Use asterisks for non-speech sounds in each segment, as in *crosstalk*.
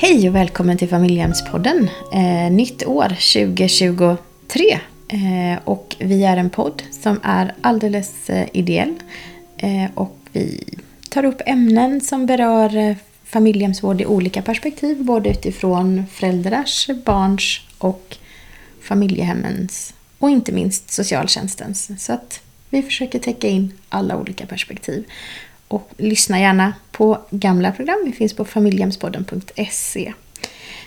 Hej och välkommen till Familjehemspodden. Eh, nytt år 2023. Eh, och vi är en podd som är alldeles eh, ideell. Eh, och vi tar upp ämnen som berör eh, familjehemsvård i olika perspektiv. Både utifrån föräldrars, barns och familjehemmens och inte minst socialtjänstens. Så att vi försöker täcka in alla olika perspektiv. Och lyssna gärna på gamla program. Vi finns på familjehemspodden.se.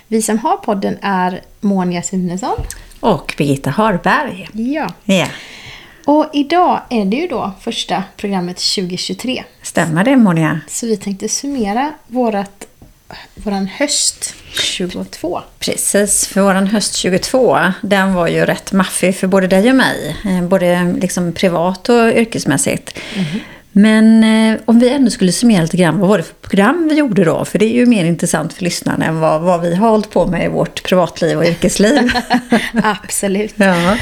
Vi som har podden är Monia Sunesson. Och Birgitta Harberg. Ja. Ja. Och idag är det ju då första programmet 2023. Stämmer det Monia? Så vi tänkte summera vårat, våran höst 22. Precis, för våran höst 22, den var ju rätt maffig för både dig och mig. Eh, Både liksom privat och yrkesmässigt. Men eh, om vi ändå skulle summera lite grann, vad var det för program vi gjorde då? För det är ju mer intressant för lyssnarna än vad, vad vi har hållit på med i vårt privatliv och yrkesliv. *laughs* Absolut. Ja.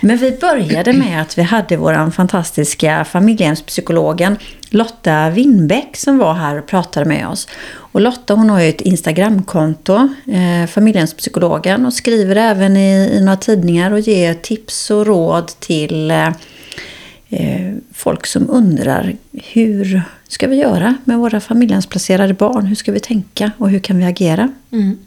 Men vi började med att vi hade vår fantastiska familjehemspsykologen Lotta Winbäck som var här och pratade med oss. Och Lotta hon har ju ett Instagramkonto, eh, familjehemspsykologen, och skriver även i, i några tidningar och ger tips och råd till eh, folk som undrar hur ska vi göra med våra familjehemsplacerade barn? Hur ska vi tänka och hur kan vi agera? Mm.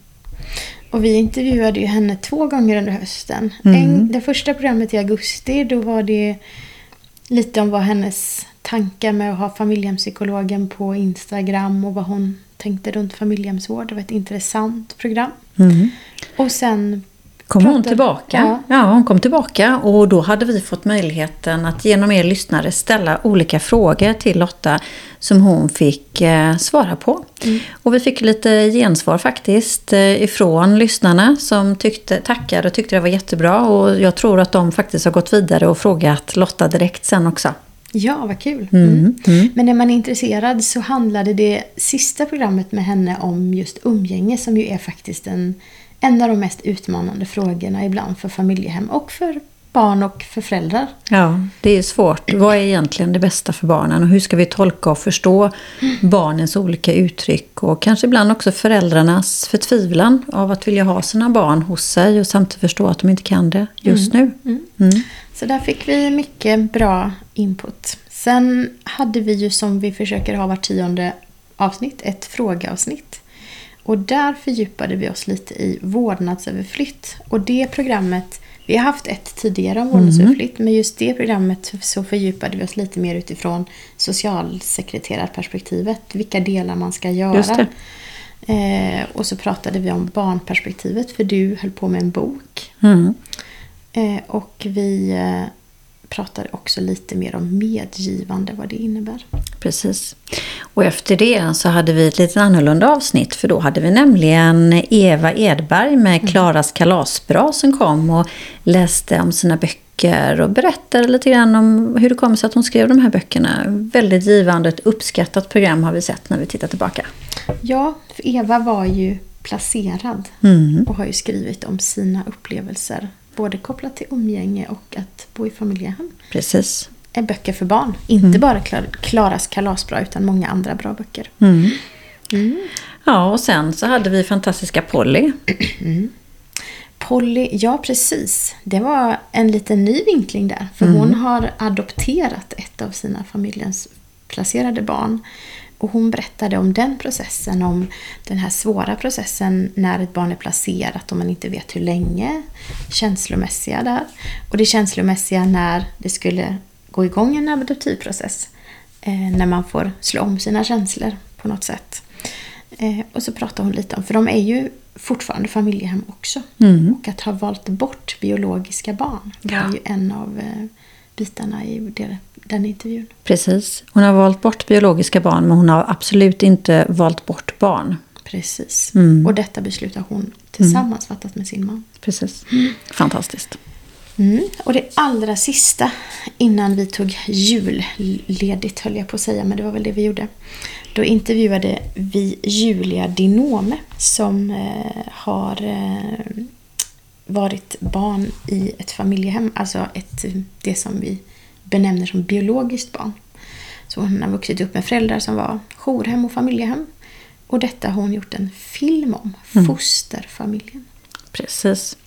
Och vi intervjuade ju henne två gånger under hösten. Mm. En, det första programmet i augusti, då var det lite om vad hennes tankar med att ha familjehemspsykologen på Instagram och vad hon tänkte runt familjehemsvård. Det var ett intressant program. Mm. Och sen Kom hon tillbaka? Ja. Ja. hon kom tillbaka och då hade vi fått möjligheten att genom er lyssnare ställa olika frågor till Lotta som hon fick eh, svara på. Och vi fick lite gensvar faktiskt eh, ifrån lyssnarna som tyckte, tackade och tyckte det var jättebra och jag tror att de faktiskt har gått vidare och frågat Lotta direkt sen också. Ja, vad kul. Mm, Mm. mm. Men när man är intresserad så handlade det sista programmet med henne om just umgänge som ju är faktiskt en, en av de mest utmanande frågorna ibland för familjehem och för barn och för föräldrar. Ja, det är svårt. Vad är egentligen det bästa för barnen och hur ska vi tolka och förstå barnens olika uttryck och kanske ibland också föräldrarnas förtvivlan av att vilja ha sina barn hos sig och samtidigt förstå att de inte kan det just nu. Mm. Så där fick vi mycket bra input. Sen hade vi ju som vi försöker ha var tionde avsnitt, ett frågeavsnitt. Och där fördjupade vi oss lite i vårdnadsöverflytt. Och det programmet, vi har haft ett tidigare om vårdnadsöverflytt, men just det programmet så fördjupade vi oss lite mer utifrån socialsekreterarperspektivet. Vilka delar man ska göra. Eh, och så pratade vi om barnperspektivet, för du höll på med en bok. Mm. Eh, och vi pratade också lite mer om medgivande, vad det innebär. Precis. Och efter det så hade vi ett lite annorlunda avsnitt för då hade vi nämligen Eva Edberg med Klaras kalasbra som kom och läste om sina böcker och berättade lite grann om hur det kom sig att hon skrev de här böckerna. Väldigt givande, ett uppskattat program har vi sett när vi tittar tillbaka. Ja, för Eva var ju placerad Mm. och har ju skrivit om sina upplevelser. Både kopplat till umgänge och att bo i familjehem. Precis. Är böcker för barn. Inte bara Klar- Klaras kalasbra utan många andra bra böcker. Mm. Mm. Ja, och sen så hade vi fantastiska Polly. Polly, ja precis. Det var en liten ny vinkling där. För hon har adopterat ett av sina familjens placerade barn. Och hon berättade om den processen, om den här svåra processen när ett barn är placerat och man inte vet hur länge. Känslomässiga där. Och det känslomässiga när det skulle gå igång en adoptivprocess. Eh, när man får slå om sina känslor på något sätt. Eh, och så pratar hon lite om, för de är ju fortfarande familjehem också. Mm. Och att ha valt bort biologiska barn var Ja. ju en av eh, bitarna i det, den intervjun. Precis. Hon har valt bort biologiska barn men hon har absolut inte valt bort barn. Precis. Mm. Och detta beslut har hon tillsammans fattat med sin man. Precis. Fantastiskt. Mm. Och det allra sista innan vi tog julledigt höll jag på att säga, men det var väl det vi gjorde. Då intervjuade vi Julia Dinome som eh, har eh, varit barn i ett familjehem, alltså ett, det som vi benämner som biologiskt barn. Så hon har vuxit upp med föräldrar som var jourhem och familjehem. Och detta har hon gjort en film om. Fosterfamiljen. Precis.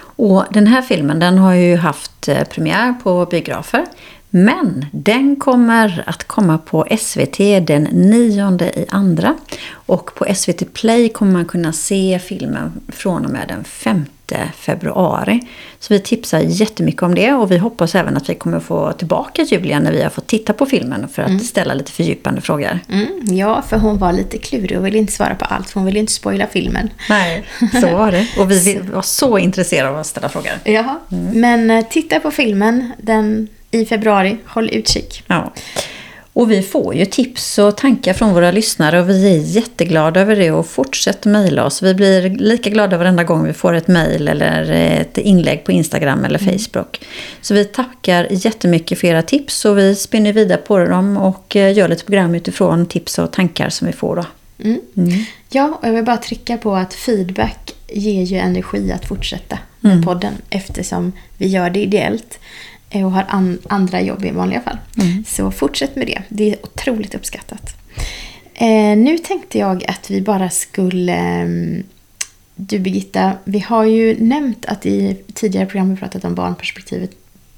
Och den här filmen den har ju haft eh, premiär på biografer. Men den kommer att komma på SVT den 9 i andra. Och på SVT Play kommer man kunna se filmen från och med den 5 februari. Så vi tipsar jättemycket om det och vi hoppas även att vi kommer få tillbaka Julia när vi har fått titta på filmen för att mm. ställa lite fördjupande frågor. Mm, ja, för hon var lite klurig och ville inte svara på allt för hon ville inte spoila filmen. Nej, så *laughs* var det. Och vi var så intresserade av att ställa frågor. Ja, mm. men eh, titta på filmen. Den i februari. Håll utkik. Ja. Och vi får ju tips och tankar från våra lyssnare och vi är jätteglada över det och fortsätt mejla oss. Vi blir lika glada varenda gång vi får ett mejl eller ett inlägg på Instagram eller mm. Facebook. Så vi tackar jättemycket för era tips och vi spinner vidare på dem och eh, gör lite program utifrån tips och tankar som vi får då. Mm. Mm. Ja, och jag vill bara trycka på att feedback ger ju energi att fortsätta med mm. podden eftersom vi gör det ideellt. Eh, och har an andra jobb i vanliga fall. Mm. Så fortsätt med det. Det är otroligt uppskattat. Eh, nu tänkte jag att vi bara skulle... Eh, du Birgitta, vi har ju nämnt att i tidigare program vi pratat om barnperspektivet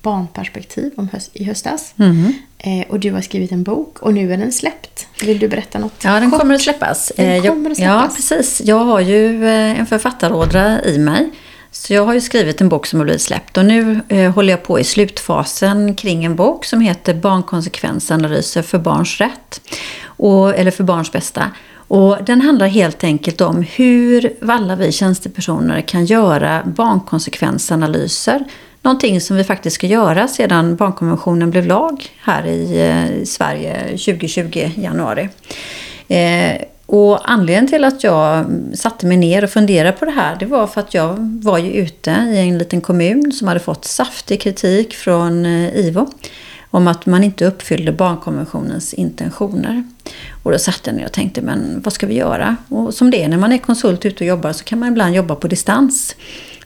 barnperspektiv om höst, i höstas. Mm. Eh, och du har skrivit en bok och nu är den släppt. Vill du berätta något? Ja, den kommer att släppas. Den eh, kommer att släppas. Ja, precis. Jag har ju eh, en författarådra i mig. Så jag har ju skrivit en bok som har blivit släppt och nu eh, håller jag på i slutfasen kring en bok som heter Barnkonsekvensanalyser för barns rätt. Och, eller för barns bästa. Och den handlar helt enkelt om hur alla vi tjänstepersoner kan göra barnkonsekvensanalyser. Någonting som vi faktiskt ska göra sedan barnkonventionen blev lag här i eh, i Sverige 2020 januari. Eh, och anledningen till att jag satte mig ner och funderade på det här, det var för att jag var ju ute i en liten kommun som hade fått saftig kritik från eh, IVO om att man inte uppfyllde barnkonventionens intentioner. Och då satt jag ner och tänkte, men vad ska vi göra? Och som det är när man är konsult ute och jobbar så kan man ibland jobba på distans.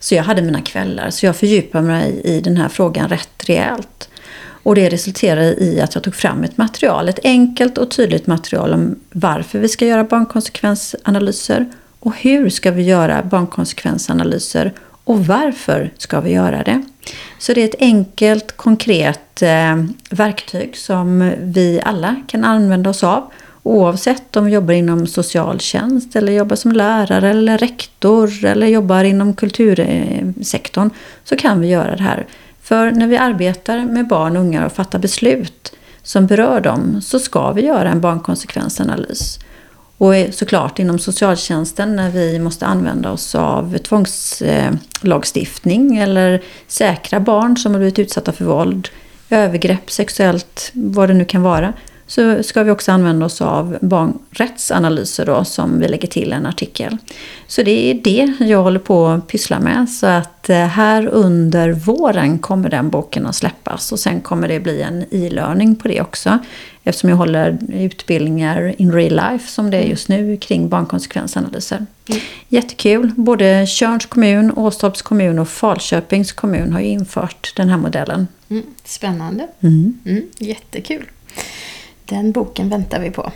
Så jag hade mina kvällar, så jag fördjupade mig i den här frågan rätt rejält. Och det resulterade i att jag tog fram ett material, ett enkelt och tydligt material om varför vi ska göra barnkonsekvensanalyser och hur ska vi göra barnkonsekvensanalyser och varför ska vi göra det. Så det är ett enkelt, konkret eh, verktyg som vi alla kan använda oss av. Oavsett om vi jobbar inom socialtjänst eller jobbar som lärare eller rektor eller jobbar inom kultursektorn så kan vi göra det här. För när vi arbetar med barn och unga och fattar beslut som berör dem så ska vi göra en barnkonsekvensanalys. Och såklart inom socialtjänsten när vi måste använda oss av tvångslagstiftning eller säkra barn som har blivit utsatta för våld, övergrepp, sexuellt, vad det nu kan vara så ska vi också använda oss av barnrättsanalyser då, som vi lägger till en artikel. Så det är det jag håller på att pyssla med. Så att eh, här under våren kommer den boken att släppas och sen kommer det bli en e-learning på det också. Eftersom jag håller utbildningar in real life som det är just nu kring barnkonsekvensanalyser. Mm. Jättekul! Både Tjörns kommun, Åstorps kommun och Falköpings kommun har ju infört den här modellen. Mm. Spännande! Mm. mm jättekul! Den boken väntar vi på.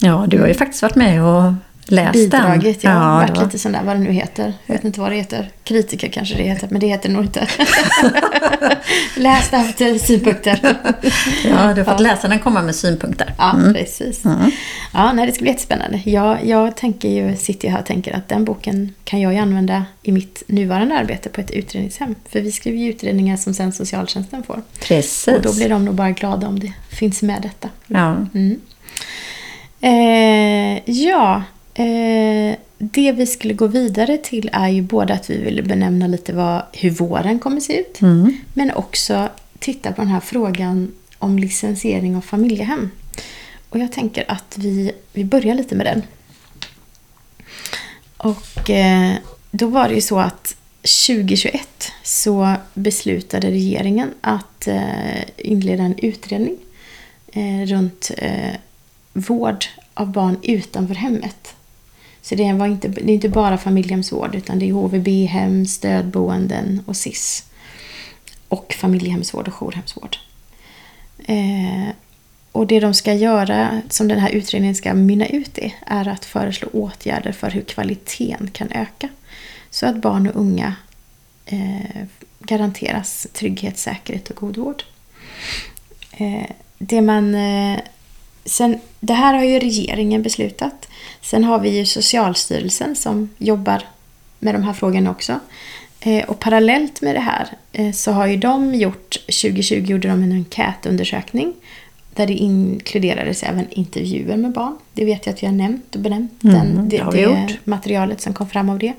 Ja, du har ju faktiskt varit med och läst Bidragit, den. ja. Varit var... lite sån där, vad det nu heter. Jag vet inte vad det heter. Kritiker kanske det heter, men det heter nog inte. *laughs* läst haft synpunkter. *laughs* ja, du har fått ja. läsaren komma med synpunkter. Ja, mm. precis. Mm. Ja, nej, det ska bli jättespännande. Jag, jag tänker ju, sitter ju här och tänker att den boken kan jag ju använda i mitt nuvarande arbete på ett utredningshem. För vi skriver ju utredningar som sen socialtjänsten får. Precis. Och då blir de nog bara glada om det finns med detta. Ja. Mm. Eh, ja, Eh, det vi skulle gå vidare till är ju både att vi vill benämna lite vad, hur våren kommer se ut. Mm. Men också titta på den här frågan om licensiering av familjehem. Och jag tänker att vi, vi börjar lite med den. Och eh, då var det ju så att 2021 så beslutade regeringen att eh, inleda en utredning eh, runt eh, vård av barn utanför hemmet. Så det, var inte, det är inte bara familjehemsvård utan det är HVB-hem, stödboenden och SIS. Och familjehemsvård och jourhemsvård. Eh, och det de ska göra, som den här utredningen ska mynna ut i, är att föreslå åtgärder för hur kvaliteten kan öka. Så att barn och unga eh, garanteras trygghet, säkerhet och god vård. Eh, det, man, eh, sen, det här har ju regeringen beslutat. Sen har vi ju Socialstyrelsen som jobbar med de här frågorna också. Eh, och parallellt med det här eh, så har ju de gjort, 2020 gjorde de en enkätundersökning där det inkluderades även intervjuer med barn. Det vet jag att vi har nämnt och benämnt Mm, den, det det, det gjort. materialet som kom fram av det.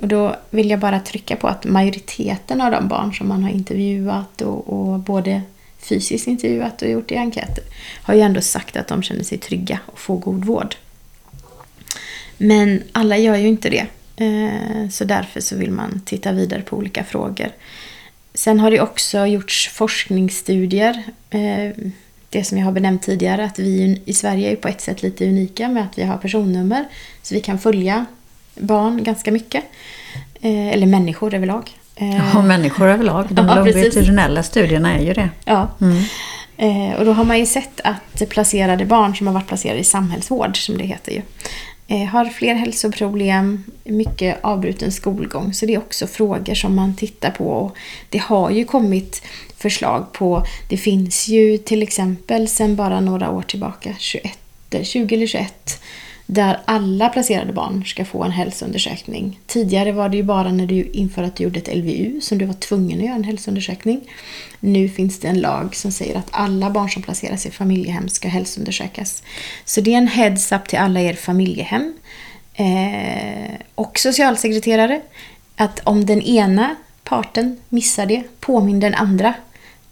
Och då vill jag bara trycka på att majoriteten av de barn som man har intervjuat och, och både fysiskt intervjuat och gjort i enkäter har ju ändå sagt att de känner sig trygga och får god vård. Men alla gör ju inte det. Eh, så därför så vill man titta vidare på olika frågor. Sen har det också gjorts forskningsstudier. Eh, det som jag har benämnt tidigare, att vi i Sverige är på ett sätt lite unika med att vi har personnummer. Så vi kan följa barn ganska mycket. Eh, eller människor överlag. Eh, Ja, människor överlag. De Ja, longitudinella studierna är ju det. Ja. Mm. Eh, och då har man ju sett att placerade barn som har varit placerade i samhällsvård, som det heter ju, eh, har fler hälsoproblem, mycket avbruten skolgång. Så det är också frågor som man tittar på. Och det har ju kommit förslag på, det finns ju till exempel sedan bara några år tillbaka, 21, 20 eller 21, där alla placerade barn ska få en hälsoundersökning. Tidigare var det ju bara när du inför att du gjorde ett LVU som du var tvungen att göra en hälsoundersökning. Nu finns det en lag som säger att alla barn som placeras i familjehem ska hälsoundersökas. Så det är en heads-up till alla er familjehem eh, och socialsekreterare att om den ena parten missar det, påminn den andra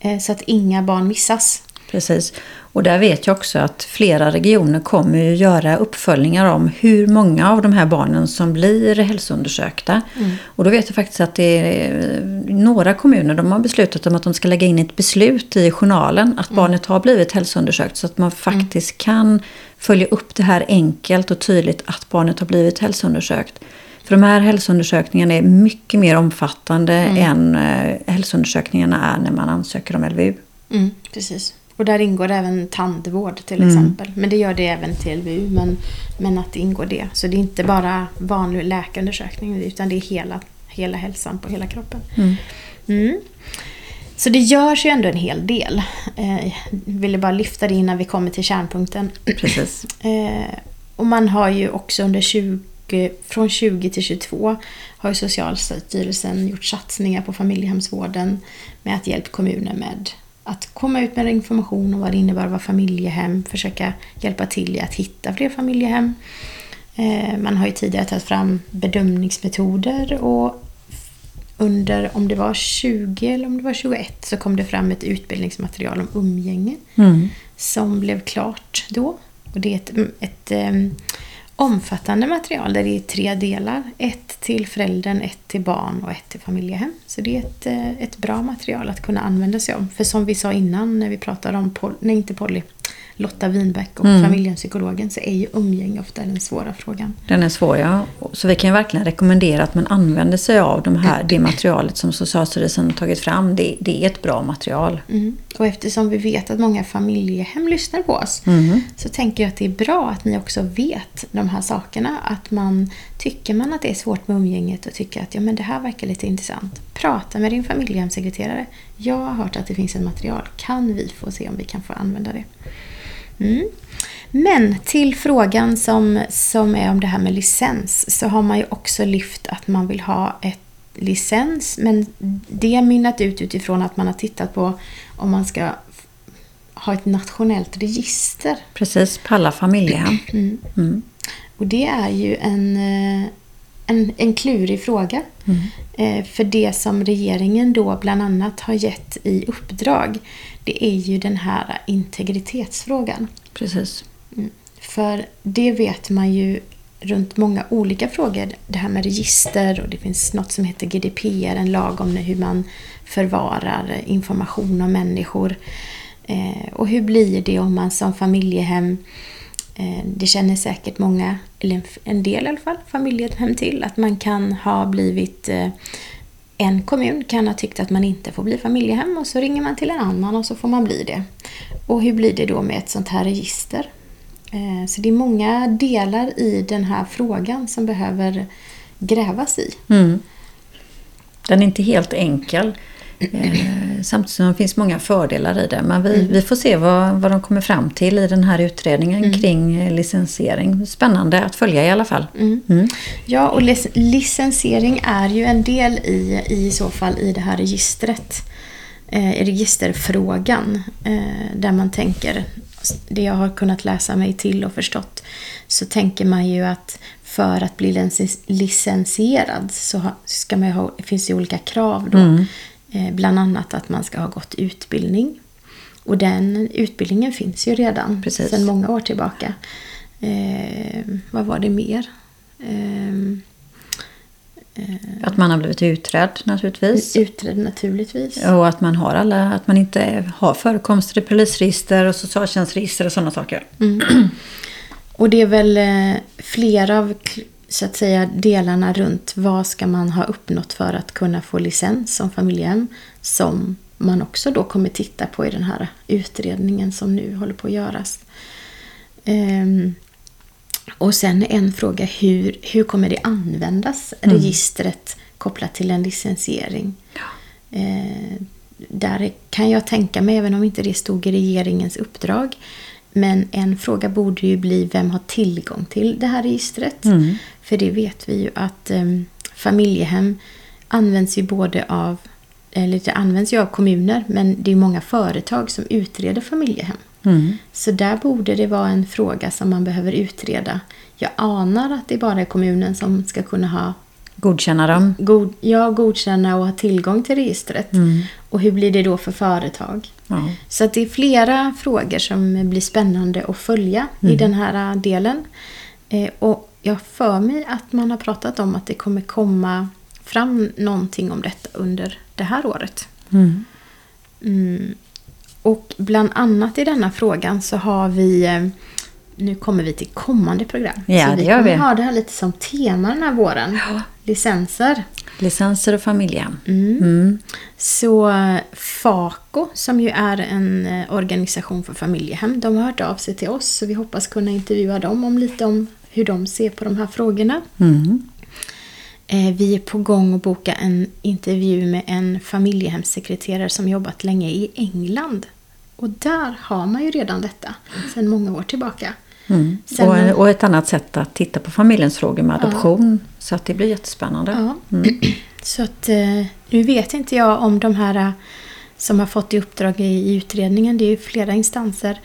eh, så att inga barn missas. Precis. Och där vet jag också att flera regioner kommer ju göra uppföljningar om hur många av de här barnen som blir hälsoundersökta. Och då vet jag faktiskt att det är några kommuner de har beslutat om att de ska lägga in ett beslut i journalen att barnet har blivit hälsoundersökt så att man faktiskt kan följa upp det här enkelt och tydligt att barnet har blivit hälsoundersökt. För de här hälsoundersökningarna är mycket mer omfattande än eh, hälsoundersökningarna är när man ansöker om LVU. Mm, precis. Och där ingår även tandvård till exempel. Men det gör det även till LVU. Men, men att det ingår det. Så det är inte bara vanlig läkarundersökning utan det är hela, hela hälsan på hela kroppen. Mm. Så det görs ju ändå en hel del. Eh, ville bara lyfta det innan vi kommer till kärnpunkten. Precis. *clears throat* Eh, och man har ju också under 20, från 20 till 22 har ju Socialstyrelsen gjort satsningar på familjehemsvården med att hjälpa kommuner med att komma ut med information om vad det innebär att vara familjehem, försöka hjälpa till i att hitta fler familjehem. Eh, Man har ju tidigare tagit fram bedömningsmetoder och under, om det var 20 eller om det var 21, så kom det fram ett utbildningsmaterial om umgänge Mm. som blev klart då. Och det är ett, ett em, omfattande material där det är tre delar. Ett till föräldern, ett till barn och ett till familjehem. Så det är ett, eh, ett bra material att kunna använda sig av. För som vi sa innan när vi pratade om, poly, nej inte Polly, Lotta Winbäck och Mm. familjepsykologen så är ju umgänge ofta den svåra frågan. Den är svår, ja. Så vi kan ju verkligen rekommendera att man använder sig av de här, det materialet som Socialstyrelsen har tagit fram. Det, det är ett bra material. Mm. Och eftersom vi vet att många familjehem lyssnar på oss Mhm. så tänker jag att det är bra att ni också vet de här sakerna. Att man tycker man att det är svårt med umgänget och tycker att ja, men det här verkar lite intressant. Prata med din familjehemsekreterare. Jag har hört att det finns ett material. Kan vi få se om vi kan få använda det? Mm. Men till frågan som, som är om det här med licens så har man ju också lyft att man vill ha ett licens men det har mynnat ut utifrån att man har tittat på om man ska ha ett nationellt register. Precis, på alla familjehem. Mm. Mm. Och det är ju en, eh, en, en klurig fråga. Eh, För det som regeringen då bland annat har gett i uppdrag det är ju den här integritetsfrågan. Precis. För det vet man ju runt många olika frågor. Det här med register och det finns något som heter GDPR, en lag om hur man förvarar information om människor. Eh, och hur blir det om man som familjehem, eh, Eh, det känner säkert många, eller en, del i alla fall, familjehem till, att man kan ha blivit eh, en kommun kan ha tyckt att man inte får bli familjehem och så ringer man till en annan och så får man bli det. Och hur blir det då med ett sånt här register? Eh, så det är många delar i den här frågan som behöver grävas i. Mm. Den är inte helt enkel. Eh, samtidigt som det finns många fördelar i det. Men vi, vi får se vad, vad de kommer fram till i den här utredningen kring eh, licensiering. Spännande att följa i alla fall. Mm. Ja, och lic- licensiering är ju en del i, i så fall i det här registret. Eh, registerfrågan. Eh, där man tänker, det jag har kunnat läsa mig till och förstått, så tänker man ju att för att bli lic- licensierad så ska man ha, finns det olika krav då. Eh, bland annat att man ska ha gått utbildning. Och den utbildningen finns ju redan Precis. sedan många år tillbaka. Eh, vad var det mer? Eh, Att man har blivit utredd naturligtvis. utredd naturligtvis. Och att man har alla, att man inte har förekomster i polisregister och socialtjänstregister och sådana saker. Och det är väl eh, flera av så att säga, delarna runt vad ska man ha uppnått för att kunna få licens som familjehem som man också då kommer titta på i den här utredningen som nu håller på att göras. Ehm, och sen en fråga, hur, hur kommer det användas, registret kopplat till en licensiering? Eh, där kan jag tänka mig, även om inte det stod i regeringens uppdrag, men en fråga borde ju bli vem har tillgång till det här registret? För det vet vi ju att eh, familjehem används ju både av, eller det används ju av kommuner, men det är många företag som utreder familjehem. Så där borde det vara en fråga som man behöver utreda. Jag anar att det bara är kommunen som ska kunna ha Godkänna dem. god, ja, godkänna och ha tillgång till registret. Och hur blir det då för företag? Ja. Så att det är flera frågor som blir spännande att följa i den här delen. Eh, och jag för mig att man har pratat om att det kommer komma fram någonting om detta under det här året. Mm. Och bland annat i denna frågan så har vi eh, nu kommer vi till kommande program. Ja, så vi det gör kommer vi. ha det här lite som tema den här våren. Licenser. Licenser och familjehem. Mm. Så eh, FACO, som ju är en eh, organisation för familjehem, de har hört av sig till oss. Så vi hoppas kunna intervjua dem om lite om hur de ser på de här frågorna. Mm. Eh, Vi är på gång att boka en intervju med en familjehemssekreterare som jobbat länge i England. Och där har man ju redan detta sedan många år tillbaka. Mm. Och, och ett annat sätt att titta på familjens frågor med adoption. Så att det blir jättespännande. Ja. *clears throat* Så att eh, nu vet inte jag om de här eh, som har fått i uppdrag i, utredningen, det är ju flera instanser,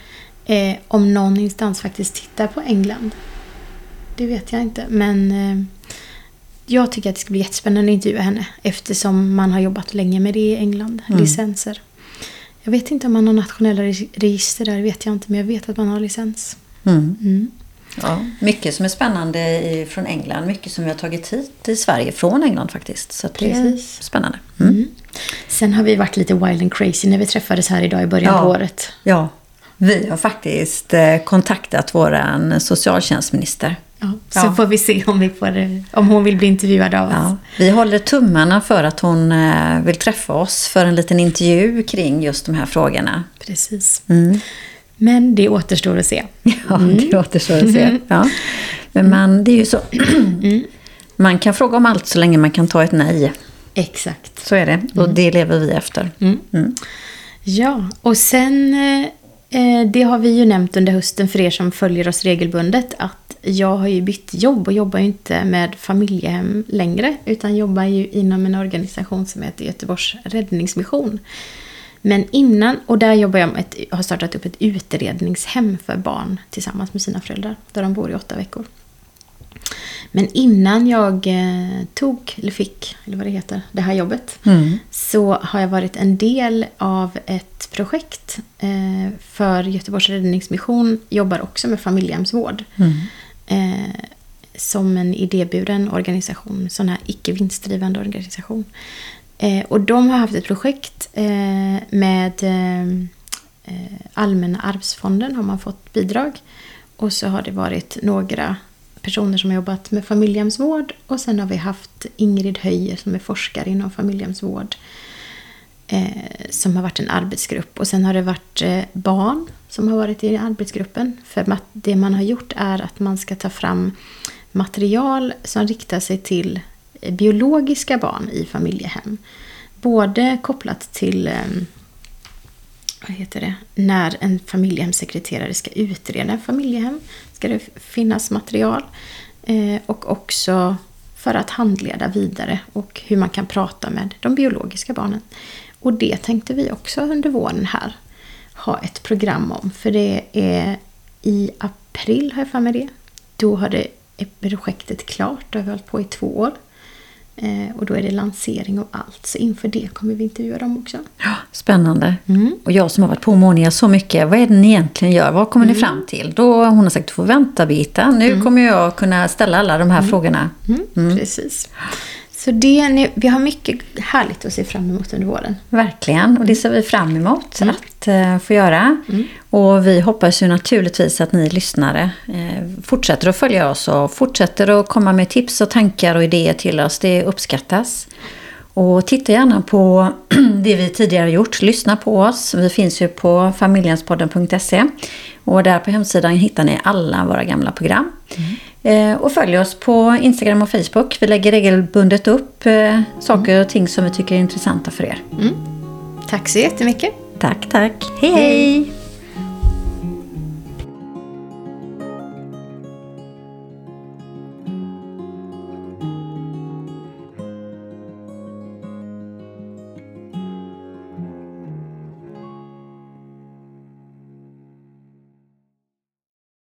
om någon instans faktiskt tittar på England. Det vet jag inte, men eh, jag tycker att det ska bli jättespännande att intervjua henne eftersom man har jobbat länge med det i England, licenser. Jag vet inte om man har nationella re- register där, vet jag inte, men jag vet att man har licens. Mm. Mm. Ja, mycket som är spännande i, från England. Mycket som vi har tagit hit till Sverige från England faktiskt. Så det Precis. är spännande. Mm. Mm. Sen har vi varit lite wild and crazy när vi träffades här idag i början Ja. på året. Ja, vi har faktiskt eh, kontaktat våran socialtjänstminister. Ja, så Ja. får vi se om, vi får, om hon vill bli intervjuad av oss. Ja, vi håller tummarna för att hon eh, vill träffa oss för en liten intervju kring just de här frågorna. Precis. Mm. Men det återstår att se. *laughs* Ja, det återstår att se. *laughs* Ja. Men man, det är ju så. *clears throat* Man kan fråga om allt så länge man kan ta ett nej. Exakt. Så är det. Och det lever vi efter. Mm. Ja, och sen, eh, eh, det har vi ju nämnt under hösten för er som följer oss regelbundet, att jag har ju bytt jobb och jobbar ju inte med familjehem längre, utan jobbar ju inom en organisation som heter Göteborgs räddningsmission. Men innan, och där jobbar jag med ett, har startat upp ett utredningshem för barn tillsammans med sina föräldrar, där de bor i åtta veckor. Men innan jag eh, tog, eller fick, eller vad det heter, det här jobbet, Mm. så har jag varit en del av ett projekt eh, för Göteborgs räddningsmission, jobbar också med familjehemsvård. Eh, som en idéburen organisation, sån här icke vinstdrivande organisation. Eh, och de har haft ett projekt eh, med eh, eh, Allmänna arvsfonden har man fått bidrag. Och så har det varit några personer som har jobbat med familjehemsvård och sen har vi haft Ingrid Höjer som är forskare inom familjehemsvård eh, som har varit en arbetsgrupp. Och sen har det varit eh, barn som har varit i arbetsgruppen. För det man har gjort är att man ska ta fram material som riktar sig till eh, biologiska barn i familjehem. Både kopplat till eh, vad heter det, när en familjehemssekreterare ska utreda familjehem ska det finnas material. Eh, och också för att handleda vidare och hur man kan prata med de biologiska barnen. Och det tänkte vi också under våren här ha ett program om. För det är i april har jag för mig det. Då har det projektet klart. Det har vi hållit på i två år. Eh, och då är det lansering och allt. Så inför det kommer vi intervjua dem också. Ja, spännande. Mm. Och jag som har varit på Monia så mycket, vad är det ni egentligen gör? Vad kommer mm. ni fram till? Då hon har sagt, du får vänta Birgitta. Nu mm. kommer jag kunna ställa alla de här mm. frågorna. Mm. Mm. Precis. Så det, vi har mycket härligt att se fram emot under våren. Verkligen, och det ser vi fram emot mm. att uh, få göra. Mm. Och vi hoppas ju naturligtvis att ni lyssnare uh, fortsätter att följa oss och fortsätter att komma med tips och tankar och idéer till oss. Det uppskattas. Och titta gärna på *clears throat* det vi tidigare gjort. Lyssna på oss. Vi finns ju på familjenspodden.se. Och där på hemsidan hittar ni alla våra gamla program. Mm. Eh, och följ oss på Instagram och Facebook. Vi lägger regelbundet upp eh, saker och ting som vi tycker är intressanta för er. Mm. Tack så jättemycket. Tack, tack. hej. hej.